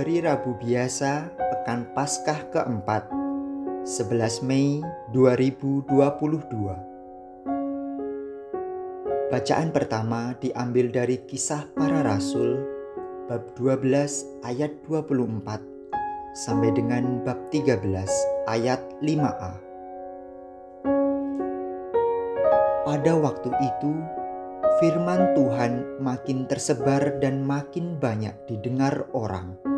Hari Rabu biasa, Pekan Paskah keempat, 11 Mei 2022. Bacaan pertama diambil dari kisah para rasul, bab 12 ayat 24, sampai dengan bab 13 ayat 5a. Pada waktu itu, firman Tuhan makin tersebar dan makin banyak didengar orang.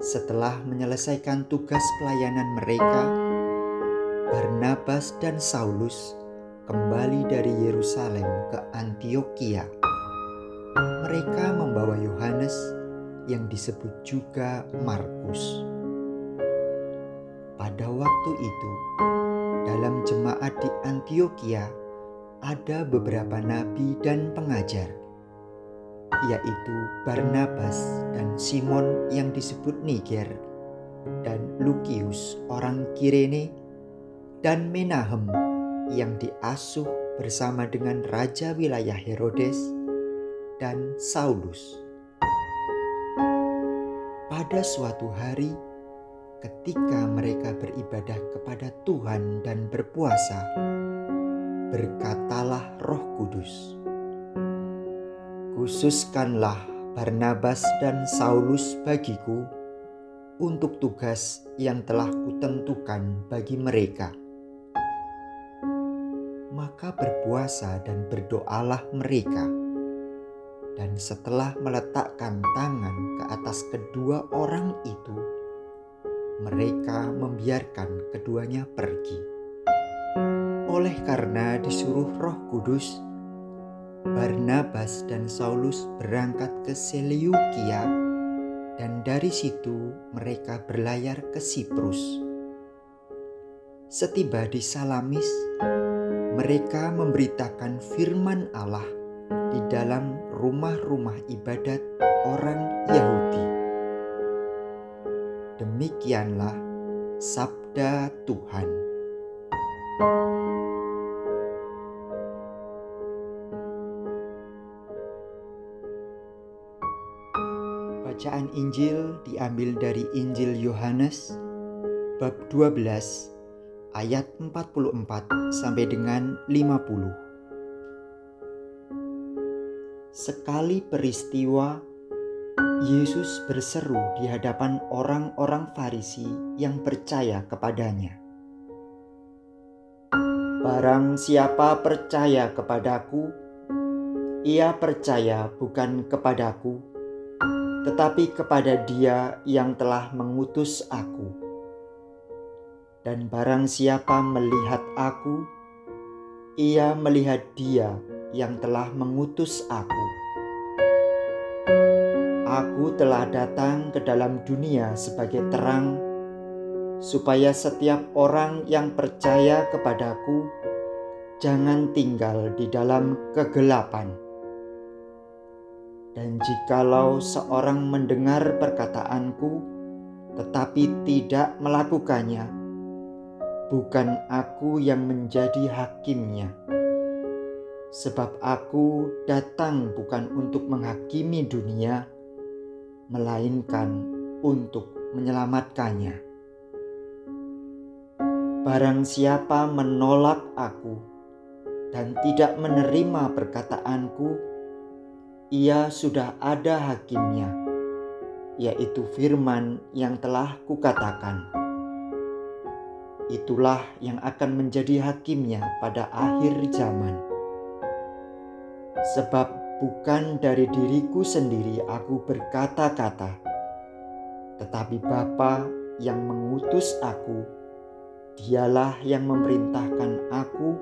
Setelah menyelesaikan tugas pelayanan mereka, Barnabas dan Saulus kembali dari Yerusalem ke Antioquia. Mereka membawa Yohanes yang disebut juga Markus. Pada waktu itu, dalam jemaat di Antioquia ada beberapa nabi dan pengajar, yaitu Barnabas dan Simon yang disebut Niger, dan Lukius orang Kirene, dan Menahem yang diasuh bersama dengan raja wilayah Herodes dan Saulus. Pada suatu hari, ketika mereka beribadah kepada Tuhan dan berpuasa, berkatalah Roh Kudus, "Khususkanlah Barnabas dan Saulus bagiku untuk tugas yang telah kutentukan bagi mereka." Maka berpuasa dan berdoalah mereka, dan setelah meletakkan tangan ke atas kedua orang itu, mereka membiarkan keduanya pergi oleh karena disuruh Roh Kudus, Barnabas dan Saulus berangkat ke Seleukia dan dari situ mereka berlayar ke Siprus. Setiba di Salamis, mereka memberitakan firman Allah di dalam rumah-rumah ibadat orang Yahudi. Demikianlah sabda Tuhan. Bacaan Injil diambil dari Injil Yohanes bab 12 ayat 44 sampai dengan 50. Sekali peristiwa Yesus berseru di hadapan orang-orang Farisi yang percaya kepadanya. Barang siapa percaya kepadaku, ia percaya bukan kepadaku, tetapi kepada Dia yang telah mengutus aku. Dan barang siapa melihat aku, ia melihat Dia yang telah mengutus aku. Aku telah datang ke dalam dunia sebagai terang, supaya setiap orang yang percaya kepadaku jangan tinggal di dalam kegelapan. Dan jikalau seorang mendengar perkataanku tetapi tidak melakukannya, bukan aku yang menjadi hakimnya. Sebab aku datang bukan untuk menghakimi dunia, melainkan untuk menyelamatkannya. Barang siapa menolak aku dan tidak menerima perkataanku, ia sudah ada hakimnya, yaitu firman yang telah kukatakan. Itulah yang akan menjadi hakimnya pada akhir zaman. Sebab bukan dari diriku sendiri aku berkata-kata, tetapi Bapa yang mengutus aku, dialah yang memerintahkan aku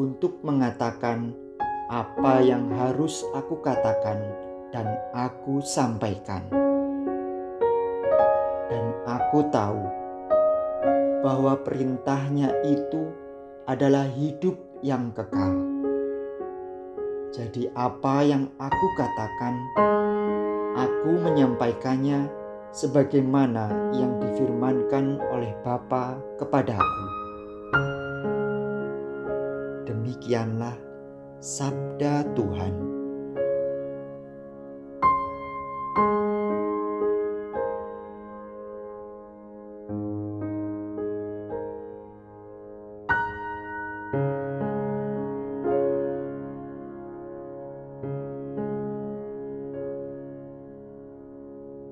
untuk mengatakan apa yang harus aku katakan dan aku sampaikan. Dan aku tahu bahwa perintahnya itu adalah hidup yang kekal. Jadi apa yang aku katakan, aku menyampaikannya sebagaimana yang difirmankan oleh Bapa kepadaku. Demikianlah sabda Tuhan.